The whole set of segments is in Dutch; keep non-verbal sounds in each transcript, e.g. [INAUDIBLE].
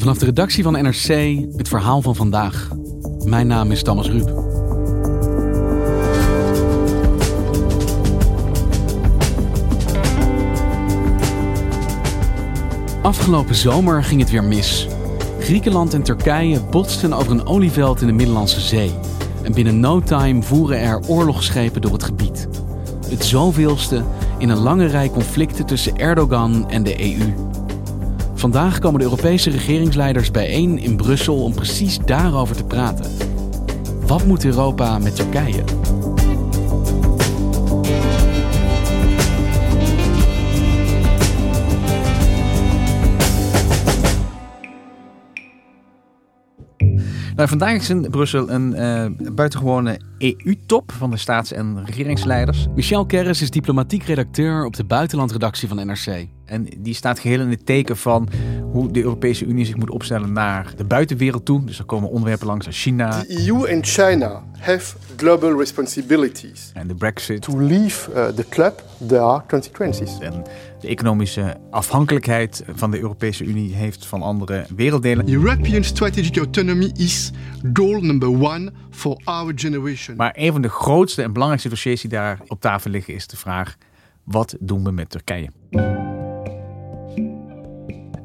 Vanaf de redactie van NRC het verhaal van vandaag. Mijn naam is Thomas Ruip. Afgelopen zomer ging het weer mis. Griekenland en Turkije botsten over een olieveld in de Middellandse Zee. En binnen no time voeren er oorlogsschepen door het gebied. Het zoveelste in een lange rij conflicten tussen Erdogan en de EU. Vandaag komen de Europese regeringsleiders bijeen in Brussel om precies daarover te praten. Wat moet Europa met Turkije? Nou, vandaag is in Brussel een uh, buitengewone EU-top van de staats- en regeringsleiders. Michel Kerris is diplomatiek redacteur op de buitenlandredactie van NRC. En die staat geheel in het teken van hoe de Europese Unie zich moet opstellen naar de buitenwereld toe. Dus er komen onderwerpen langs als China. The EU en China have global responsibilities. En de Brexit. To leave uh, the club, there are consequences. En de economische afhankelijkheid van de Europese Unie heeft van andere werelddelen. European strategic autonomy is goal number one for our generation. Maar een van de grootste en belangrijkste dossiers die daar op tafel liggen is de vraag: wat doen we met Turkije?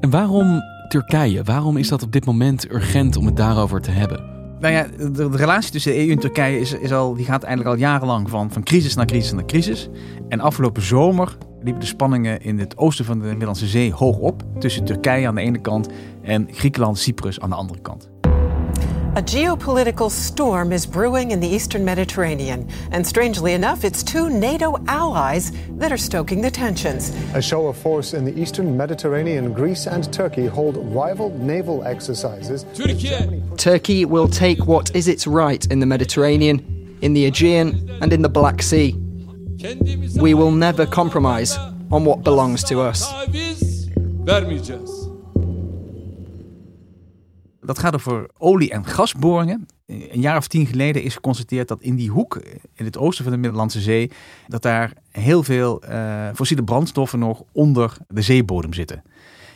En waarom Turkije? Waarom is dat op dit moment urgent om het daarover te hebben? Nou ja, de, relatie tussen de EU en Turkije is, is al, die gaat eigenlijk al jarenlang van, van crisis naar crisis naar crisis. En afgelopen zomer liepen de spanningen in het oosten van de Middellandse Zee hoog op. Tussen Turkije aan de ene kant en Griekenland, Cyprus aan de andere kant. A geopolitical storm is brewing in the eastern Mediterranean. And strangely enough, it's two NATO allies that are stoking the tensions. A show of force in the eastern Mediterranean, Greece and Turkey hold rival naval exercises. Turkey. Turkey will take what is its right in the Mediterranean, in the Aegean, and in the Black Sea. We will never compromise on what belongs to us. Dat gaat over olie- en gasboringen. Een jaar of tien geleden is geconstateerd dat in die hoek, in het oosten van de Middellandse Zee, dat daar heel veel uh, fossiele brandstoffen nog onder de zeebodem zitten.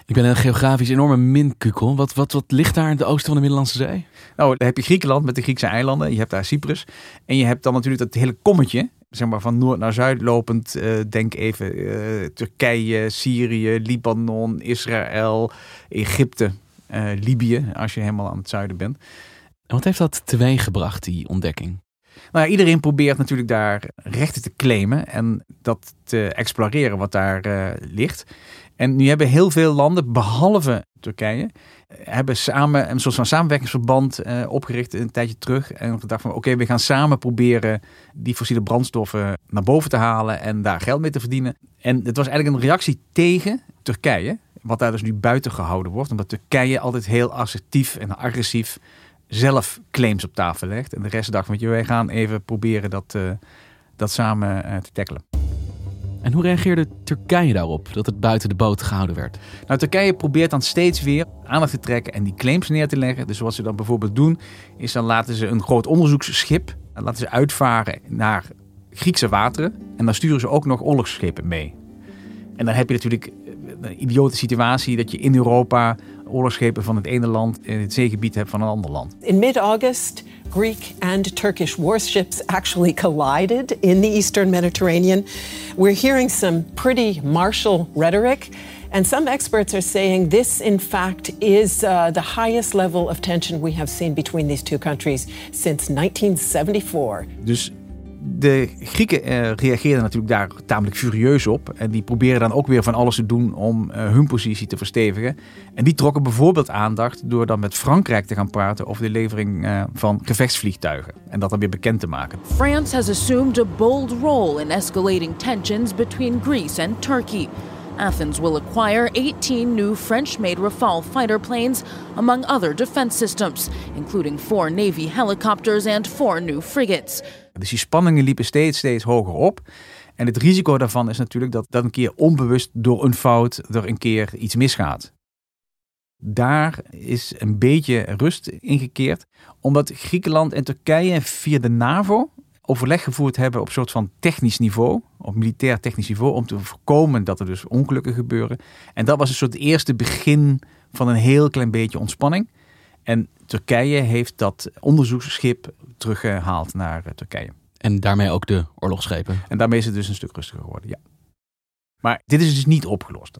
Ik ben een geografisch enorme minkukel. Wat, wat, wat ligt daar in het oosten van de Middellandse Zee? Nou, dan heb je Griekenland met de Griekse eilanden. Je hebt daar Cyprus. En je hebt dan natuurlijk dat hele kommetje. Zeg maar van noord naar zuid lopend. Uh, denk even uh, Turkije, Syrië, Libanon, Israël, Egypte. Uh, Libië, als je helemaal aan het zuiden bent. En wat heeft dat teweeggebracht, die ontdekking? Nou ja, iedereen probeert natuurlijk daar rechten te claimen en dat te exploreren wat daar uh, ligt. En nu hebben heel veel landen, behalve Turkije, hebben samen een soort van samenwerkingsverband uh, opgericht een tijdje terug. En gedacht van oké, okay, we gaan samen proberen die fossiele brandstoffen naar boven te halen en daar geld mee te verdienen. En het was eigenlijk een reactie tegen Turkije. Wat daar dus nu buiten gehouden wordt. Omdat Turkije altijd heel assertief en agressief zelf claims op tafel legt. En de rest dacht van, wij gaan even proberen dat, uh, dat samen uh, te tackelen. En hoe reageerde Turkije daarop, dat het buiten de boot gehouden werd? Nou, Turkije probeert dan steeds weer aandacht te trekken en die claims neer te leggen. Dus wat ze dan bijvoorbeeld doen, is dan laten ze een groot onderzoeksschip, laten ze uitvaren naar Griekse wateren. En dan sturen ze ook nog oorlogsschepen mee. En dan heb je natuurlijk een idiote situatie dat je in Europa oorlogsschepen van het ene land in het zeegebied hebt van een ander land. In mid-August, Greek and Turkish warships actually collided in the eastern Mediterranean. We're hearing some pretty martial rhetoric. And some experts are saying this, in fact, is uh, the highest level of tension we have seen between these two countries since 1974. Dus de Grieken uh, reageerden natuurlijk daar tamelijk furieus op. En die proberen dan ook weer van alles te doen om uh, hun positie te verstevigen. En die trokken bijvoorbeeld aandacht door dan met Frankrijk te gaan praten over de levering uh, van gevechtsvliegtuigen. En dat dan weer bekend te maken. France has assumed a bold role in escalating tensions between Greece and Turkey. Athens will acquire 18 new French made Rafale fighter planes, among other defense systems, including four Navy helicopters and four new frigates. Dus die spanningen liepen steeds, steeds hoger op. En het risico daarvan is natuurlijk dat dat een keer onbewust door een fout er een keer iets misgaat. Daar is een beetje rust ingekeerd, omdat Griekenland en Turkije via de NAVO overleg gevoerd hebben op een soort van technisch niveau, op militair technisch niveau, om te voorkomen dat er dus ongelukken gebeuren. En dat was een soort eerste begin van een heel klein beetje ontspanning. En Turkije heeft dat onderzoeksschip teruggehaald naar eh, Turkije. En daarmee ook de oorlogsschepen. En daarmee is het dus een stuk rustiger geworden, ja. Maar dit is dus niet opgelost.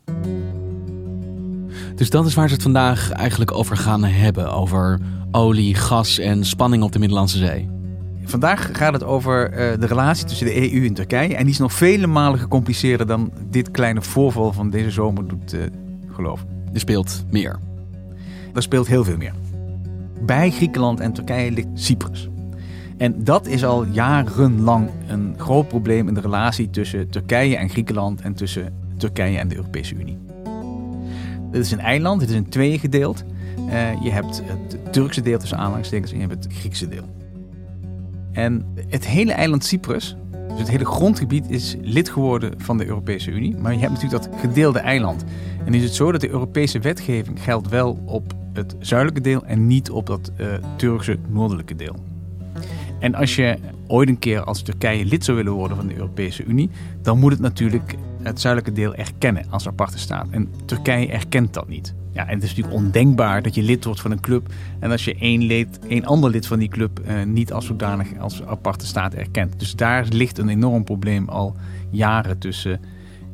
Dus dat is waar ze het vandaag eigenlijk over gaan hebben. Over olie, gas en spanning op de Middellandse Zee. Vandaag gaat het over eh, de relatie tussen de EU en Turkije. En die is nog vele malen gecompliceerder dan dit kleine voorval van deze zomer doet uh, geloven. Er speelt meer. Er speelt heel veel meer. Bij Griekenland en Turkije ligt Cyprus. En dat is al jarenlang een groot probleem in de relatie tussen Turkije en Griekenland en tussen Turkije en de Europese Unie. Dit is een eiland, het is in tweeën gedeeld. Uh, je hebt het Turkse deel tussen aanhalingstekens en je hebt het Griekse deel. En het hele eiland Cyprus, dus het hele grondgebied, is lid geworden van de Europese Unie. Maar je hebt natuurlijk dat gedeelde eiland. En is het zo dat de Europese wetgeving geldt wel op het zuidelijke deel en niet op dat uh, Turkse noordelijke deel. En als je ooit een keer als Turkije lid zou willen worden van de Europese Unie, dan moet het natuurlijk het zuidelijke deel erkennen als aparte staat. En Turkije erkent dat niet. Ja, en het is natuurlijk ondenkbaar dat je lid wordt van een club en als je één, lid, één ander lid van die club uh, niet als zodanig als aparte staat erkent. Dus daar ligt een enorm probleem al jaren tussen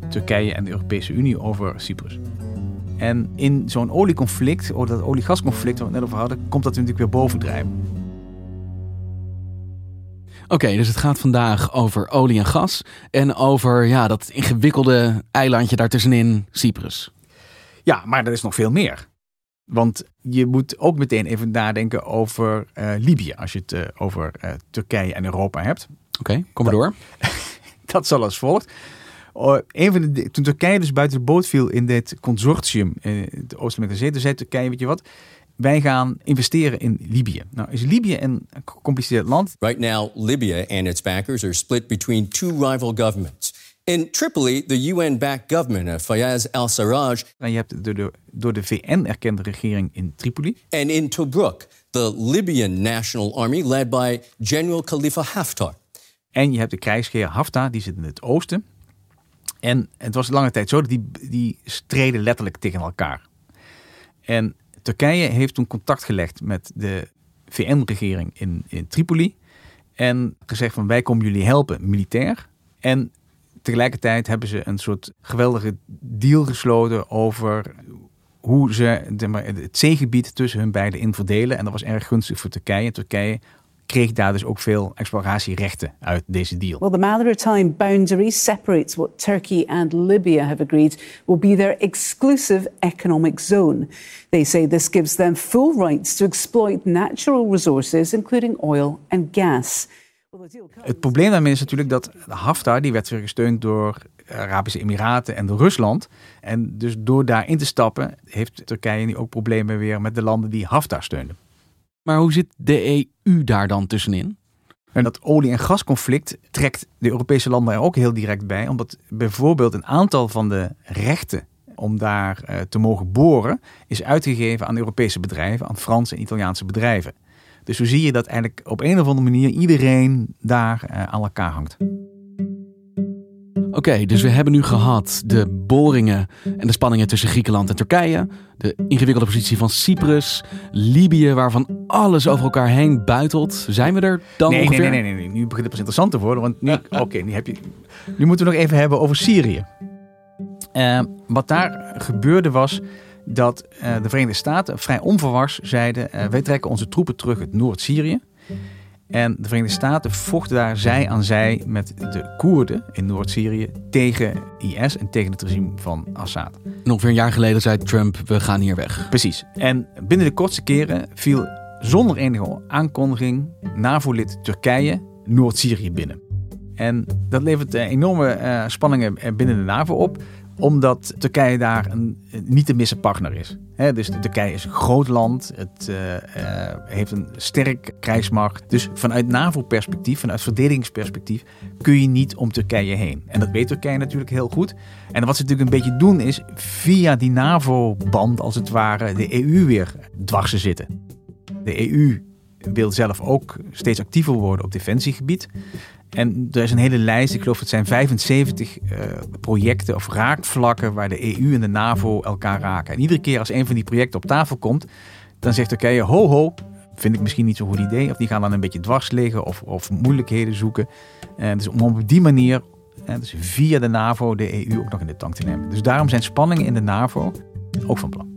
Turkije en de Europese Unie over Cyprus. En in zo'n olieconflict, of dat oliegasconflict waar we het net over hadden, komt dat natuurlijk weer bovendrijven. Oké, okay, dus het gaat vandaag over olie en gas en over ja, dat ingewikkelde eilandje daartussenin, Cyprus. Ja, maar er is nog veel meer. Want je moet ook meteen even nadenken over uh, Libië, als je het uh, over uh, Turkije en Europa hebt. Oké, okay, kom maar door. [LAUGHS] dat zal als volgt. Uh, een van de, toen Turkije dus buiten de boot viel in dit consortium in de Oostelijke Zee, toen zei Turkije, weet je wat, wij gaan investeren in Libië. Nou, is Libië een gecompliceerd land? Right now, Libya and its backers are split between two rival governments. In Tripoli, the UN-backed government of Fayez al-Sarraj. En je hebt de, de, door de VN erkende regering in Tripoli. And in Tobruk, the Libyan National Army led by General Khalifa Haftar. En je hebt de krijgsheer Haftar, die zit in het oosten. En het was lange tijd zo dat die, die streden letterlijk tegen elkaar. En Turkije heeft toen contact gelegd met de VN-regering in, in Tripoli. En gezegd van wij komen jullie helpen militair. En tegelijkertijd hebben ze een soort geweldige deal gesloten over hoe ze het zeegebied tussen hun beiden in verdelen. En dat was erg gunstig voor Turkije. Turkije kreeg daar dus ook veel exploratierechten uit deze deal. Well, the maritime boundary separates what Turkey and Libya have agreed will be their exclusive economic zone. They say this gives them full rights to exploit natural resources, including oil and gas. Het probleem daarmee is natuurlijk dat Haftar, die werd weer gesteund door Arabische Emiraten en door Rusland. En dus door daarin te stappen, heeft Turkije nu ook problemen weer met de landen die Haftar steunen. Maar hoe zit de EU daar dan tussenin? En dat olie- en gasconflict trekt de Europese landen er ook heel direct bij, omdat bijvoorbeeld een aantal van de rechten om daar uh, te mogen boren is uitgegeven aan Europese bedrijven, aan Franse en Italiaanse bedrijven. Dus zo zie je dat eigenlijk op een of andere manier iedereen daar uh, aan elkaar hangt. Oké, okay, dus we hebben nu gehad de boringen en de spanningen tussen Griekenland en Turkije. De ingewikkelde positie van Cyprus. Libië, waarvan alles over elkaar heen buitelt. Zijn we er dan nee, ongeveer? Nee, nee, nee, nee. Nu begint het pas interessant te worden. Want nu, [LAUGHS] oké, okay, nu, heb je, nu moeten we nog even hebben over Syrië. Uh, wat daar gebeurde was dat uh, de Verenigde Staten vrij onverwars zeiden... Uh, wij trekken onze troepen terug uit Noord-Syrië. En de Verenigde Staten vochten daar zij aan zij met de Koerden in Noord-Syrië tegen IS en tegen het regime van Assad. En ongeveer een jaar geleden zei Trump, we gaan hier weg. Precies. En binnen de kortste keren viel zonder enige aankondiging NAVO-lid Turkije Noord-Syrië binnen. En dat levert enorme uh, spanningen binnen de NAVO op Omdat Turkije daar een, niet te missen partner is. dus Turkije is een groot land. Het uh, uh, heeft een sterk krijgsmacht. Dus vanuit NAVO-perspectief, vanuit verdedigingsperspectief, kun je niet om Turkije heen. En dat weet Turkije natuurlijk heel goed. En wat ze natuurlijk een beetje doen is via die NAVO-band, als het ware, de EU weer dwars te zitten. De EU wil zelf ook steeds actiever worden op defensiegebied. En er is een hele lijst, ik geloof het zijn 75 uh, projecten of raakvlakken waar de EU en de NAVO elkaar raken. En iedere keer als een van die projecten op tafel komt, dan zegt Turkije ho ho, vind ik misschien niet zo'n goed idee. Of die gaan dan een beetje dwars liggen of, of moeilijkheden zoeken. Uh, dus om op die manier, uh, dus via de NAVO, de EU ook nog in de tank te nemen. Dus daarom zijn spanningen in de NAVO ook van plan.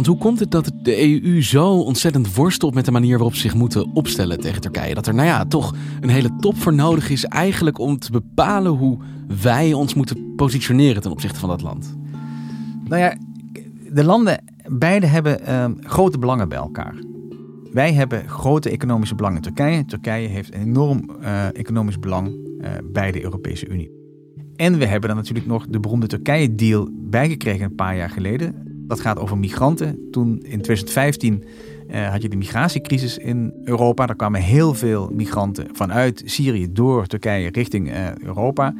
Want hoe komt het dat de EU zo ontzettend worstelt met de manier waarop ze zich moeten opstellen tegen Turkije? Dat er, nou ja, toch een hele top voor nodig is eigenlijk om te bepalen hoe wij ons moeten positioneren ten opzichte van dat land. Nou ja, de landen, beide hebben uh, grote belangen bij elkaar. Wij hebben grote economische belangen in Turkije. Turkije heeft een enorm uh, economisch belang uh, bij de Europese Unie. En we hebben dan natuurlijk nog de beroemde Turkije-deal bijgekregen een paar jaar geleden. Dat gaat over migranten. Toen in 2015 uh, had je de migratiecrisis in Europa. Daar kwamen heel veel migranten vanuit Syrië door Turkije richting uh, Europa.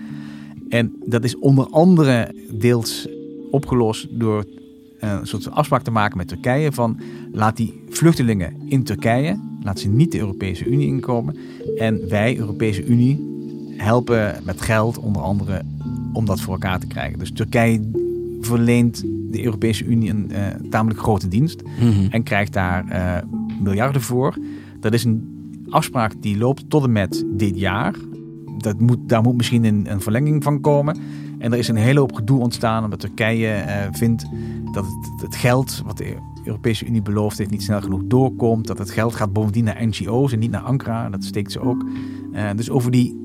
En dat is onder andere deels opgelost door uh, een soort afspraak te maken met Turkije van laat die vluchtelingen in Turkije, laat ze niet de Europese Unie inkomen. En wij, Europese Unie, helpen met geld onder andere om dat voor elkaar te krijgen. Dus Turkije verleent de Europese Unie een uh, tamelijk grote dienst Mhm. en krijgt daar uh, miljarden voor. Dat is een afspraak die loopt tot en met dit jaar. Dat moet, daar moet misschien een, een verlenging van komen. En er is een hele hoop gedoe ontstaan omdat Turkije uh, vindt dat het, het, geld wat de Europese Unie beloofd heeft niet snel genoeg doorkomt. Dat het geld gaat bovendien naar NGO's en niet naar Ankara. Dat steekt ze ook. dus over die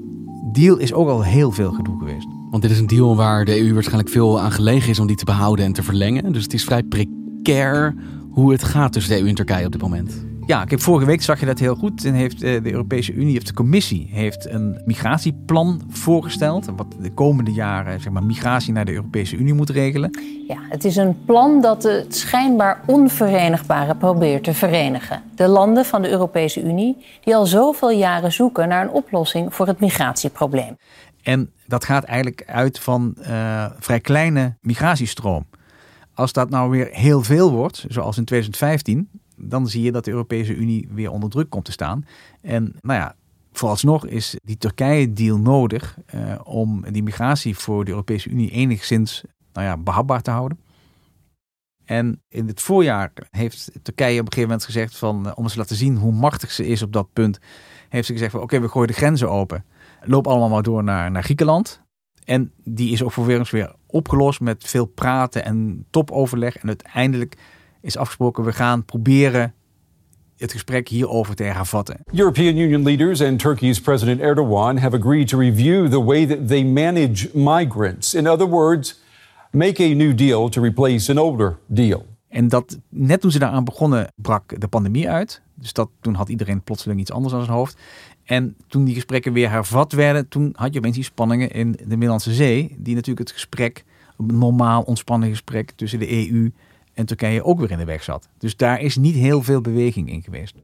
deal is ook al heel veel gedoe geweest. Want dit is een deal waar de EU waarschijnlijk veel aan gelegen is om die te behouden en te verlengen. Dus het is vrij precair hoe het gaat tussen de EU en Turkije op dit moment. Ja, ik heb vorige week zag je dat heel goed. En heeft de Europese Unie, of de Commissie, heeft een migratieplan voorgesteld. Wat de komende jaren zeg maar, migratie naar de Europese Unie moet regelen. Ja, het is een plan dat het schijnbaar onverenigbare probeert te verenigen. De landen van de Europese Unie die al zoveel jaren zoeken naar een oplossing voor het migratieprobleem. En dat gaat eigenlijk uit van uh, vrij kleine migratiestroom. Als dat nou weer heel veel wordt, zoals in 2015, dan zie je dat de Europese Unie weer onder druk komt te staan. En nou ja, vooralsnog is die Turkije-deal nodig uh, om die migratie voor de Europese Unie enigszins nou ja, behapbaar te houden. En in het voorjaar heeft Turkije op een gegeven moment gezegd van, uh, om eens te laten zien hoe machtig ze is op dat punt, heeft ze gezegd van oké, we gooien de grenzen open. Loop allemaal maar door naar, naar Griekenland. En die is ook vervolgens weer opgelost met veel praten en topoverleg. En uiteindelijk is afgesproken, we gaan proberen het gesprek hierover te hervatten. European Union leaders and Turkey's President Erdogan have agreed to review the way that they manage migrants. In other words, make a new deal to replace an older deal. En dat net toen ze daaraan begonnen, brak de pandemie uit. Dus dat, toen had iedereen plotseling iets anders aan zijn hoofd. En toen die gesprekken weer hervat werden, toen had je opeens die spanningen in de Middellandse Zee. Die natuurlijk het gesprek, een normaal ontspannen gesprek tussen de EU en Turkije ook weer in de weg zat. Dus daar is niet heel veel beweging in geweest.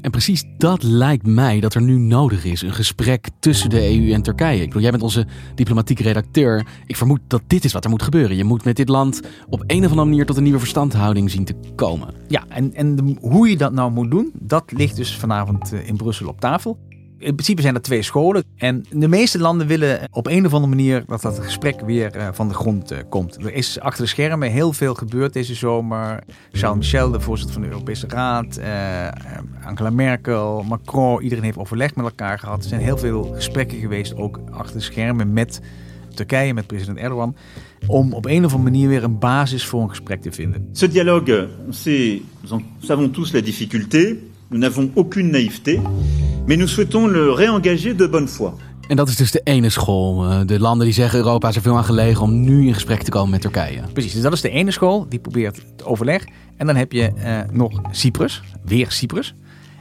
En precies dat lijkt mij dat er nu nodig is. Een gesprek tussen de EU en Turkije. Ik bedoel, jij bent onze diplomatieke redacteur. Ik vermoed dat dit is wat er moet gebeuren. Je moet met dit land op een of andere manier tot een nieuwe verstandhouding zien te komen. Ja, en, en hoe je dat nou moet doen, dat ligt dus vanavond in Brussel op tafel. In principe zijn er twee scholen. En de meeste landen willen op een of andere manier dat dat gesprek weer uh, van de grond uh, komt. Er is achter de schermen heel veel gebeurd deze zomer. Charles Michel, de voorzitter van de Europese Raad, uh, Angela Merkel, Macron, iedereen heeft overleg met elkaar gehad. Er zijn heel veel gesprekken geweest, ook achter de schermen met Turkije, met president Erdogan. Om op een of andere manier weer een basis voor een gesprek te vinden. Ce dialogue, nous savons tous la difficulté. Nous n'avons aucune naïveté, mais nous souhaitons le réengager de bonne foi. En dat is dus de ene school. De landen die zeggen Europa is er veel aan gelegen om nu in gesprek te komen met Turkije. Precies, dus dat is de ene school die probeert het overleg. En dan heb je uh, nog Cyprus, weer Cyprus.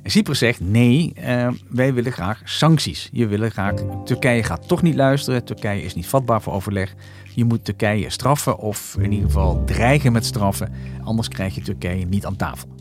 En Cyprus zegt nee, uh, wij willen graag sancties. Je willen graag, Turkije gaat toch niet luisteren. Turkije is niet vatbaar voor overleg. Je moet Turkije straffen of in ieder geval dreigen met straffen. Anders krijg je Turkije niet aan tafel.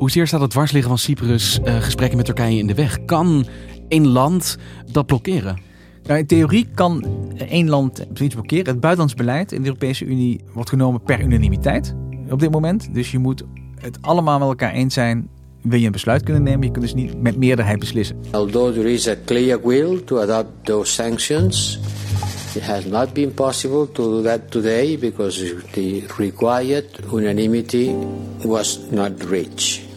Hoezeer staat het dwarsliggen van Cyprus uh, gesprekken met Turkije in de weg? Kan één land dat blokkeren? Nou, in theorie kan één land zoiets blokkeren. Het buitenlands beleid in de Europese Unie wordt genomen per unanimiteit op dit moment. Dus je moet het allemaal met elkaar eens zijn. Wil je een besluit kunnen nemen? Je kunt dus niet met meerderheid beslissen. Although there is a clear will to adopt those sanctions, it has not been possible to do that today because the required unanimity was not reached.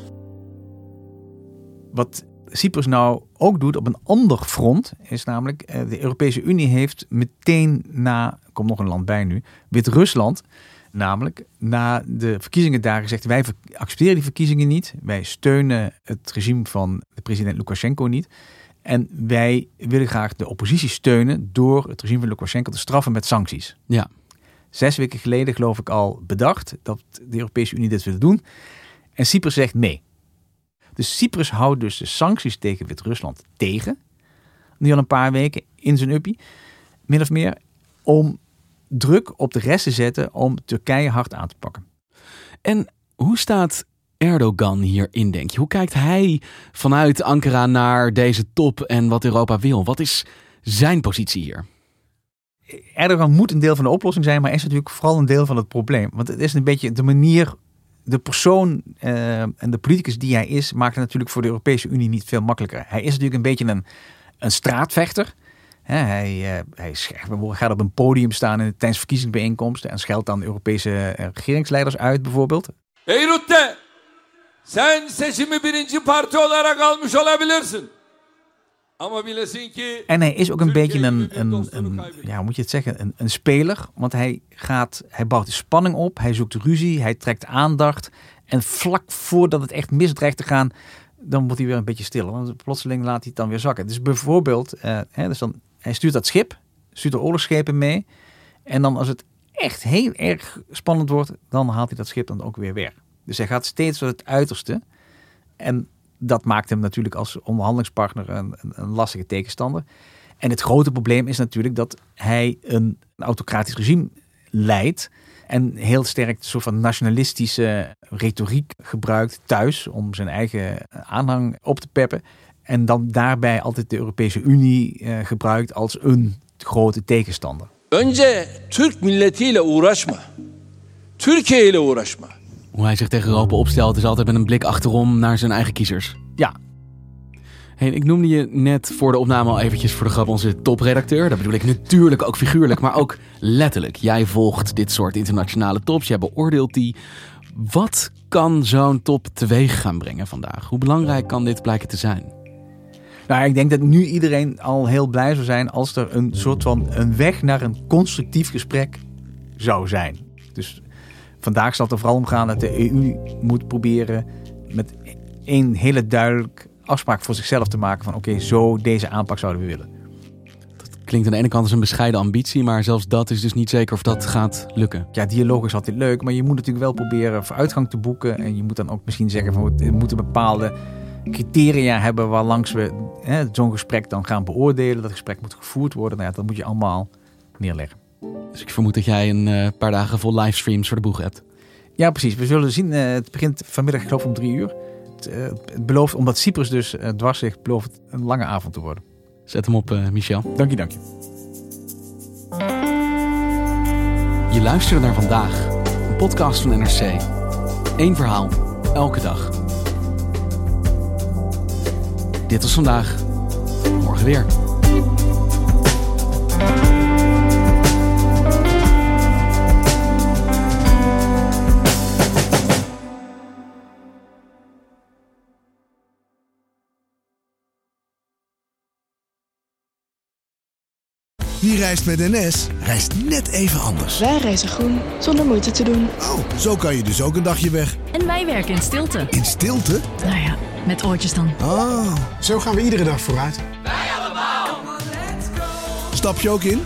Wat Cyprus nou ook doet op een ander front, is namelijk eh, de Europese Unie heeft meteen na, komt nog een land bij nu, Wit-Rusland, namelijk na de verkiezingen daar gezegd, wij accepteren die verkiezingen niet, wij steunen het regime van de president Lukashenko niet. En wij willen graag de oppositie steunen door het regime van Lukashenko te straffen met sancties. Ja. Zes weken geleden geloof ik al bedacht dat de Europese Unie dit wil doen. En Cyprus zegt nee. Dus Cyprus houdt dus de sancties tegen Wit-Rusland tegen. Nu al een paar weken in zijn uppie. Min of meer om druk op de rest te zetten om Turkije hard aan te pakken. En hoe staat Erdogan hierin, denk je? Hoe kijkt hij vanuit Ankara naar deze top en wat Europa wil? Wat is zijn positie hier? Erdogan moet een deel van de oplossing zijn, maar is natuurlijk vooral een deel van het probleem. Want het is een beetje de manier de persoon uh, en de politicus die hij is, maakt het natuurlijk voor de Europese Unie niet veel makkelijker. Hij is natuurlijk een beetje een, een straatvechter. hij, uh, hij gaat op een podium staan in, tijdens verkiezingsbijeenkomsten en scheldt dan Europese uh, regeringsleiders uit bijvoorbeeld. Hey Rutte, sen seçimi birinci parti olarak almış olabilirsin. En hij is ook een beetje een, een, een, ja, hoe moet je het zeggen, een, een speler. Want hij, gaat, hij bouwt de spanning op, hij zoekt ruzie, hij trekt aandacht. En vlak voordat het echt misdreigt te gaan, dan wordt hij weer een beetje stiller. Want plotseling laat hij het dan weer zakken. Dus bijvoorbeeld, uh, hè, dus dan, hij stuurt dat schip, stuurt de oorlogsschepen mee. En dan als het echt heel erg spannend wordt, dan haalt hij dat schip dan ook weer weg. Dus hij gaat steeds tot het uiterste. En dat maakt hem natuurlijk als onderhandelingspartner een, een, lastige tegenstander. En het grote probleem is natuurlijk dat hij een, autocratisch regime leidt. En heel sterk een soort van nationalistische retoriek gebruikt thuis om zijn eigen aanhang op te peppen. En dan daarbij altijd de Europese Unie eh, gebruikt als een grote tegenstander. Önce Türk milletiyle uğraşma. Türkiye ile uğraşma. Hoe hij zich tegen Europa opstelt is altijd met een blik achterom naar zijn eigen kiezers. Ja. Hey, ik noemde je net voor de opname al eventjes voor de grap onze topredacteur. Dat bedoel ik natuurlijk ook figuurlijk, maar ook letterlijk. Jij volgt dit soort internationale tops, jij beoordeelt die. Wat kan zo'n top teweeg gaan brengen vandaag? Hoe belangrijk kan dit blijken te zijn? Nou, ik denk dat nu iedereen al heel blij zou zijn als er een soort van een weg naar een constructief gesprek zou zijn. Dus vandaag zal het er vooral om gaan dat de EU moet proberen met één hele duidelijk afspraak voor zichzelf te maken van oké, zo deze aanpak zouden we willen. Dat klinkt aan de ene kant als een bescheiden ambitie, maar zelfs dat is dus niet zeker of dat gaat lukken. Ja, dialoog is altijd leuk, maar je moet natuurlijk wel proberen vooruitgang te boeken en je moet dan ook misschien zeggen van we moeten bepaalde criteria hebben waar langs we zo'n gesprek dan gaan beoordelen. Dat gesprek moet gevoerd worden. Nou ja, dat moet je allemaal neerleggen. Dus ik vermoed dat jij een uh, paar dagen vol livestreams voor de boeg hebt. Ja, precies. We zullen zien. Uh, het begint vanmiddag, ik geloof, om drie uur. Het, uh, het belooft, omdat Cyprus dus dwars ligt, belooft het een lange avond te worden. Zet hem op, Michel. Dank je, dank je. Je luistert naar vandaag, een podcast van NRC. Eén verhaal, elke dag. Dit was vandaag. Morgen weer. Wie reist met NS, reist net even anders. Wij reizen groen, zonder moeite te doen. Oh, zo kan je dus ook een dagje weg. En wij werken in stilte. In stilte? Nou ja, met oortjes dan. Oh, zo gaan we iedere dag vooruit. Wij allemaal. Stap je ook in?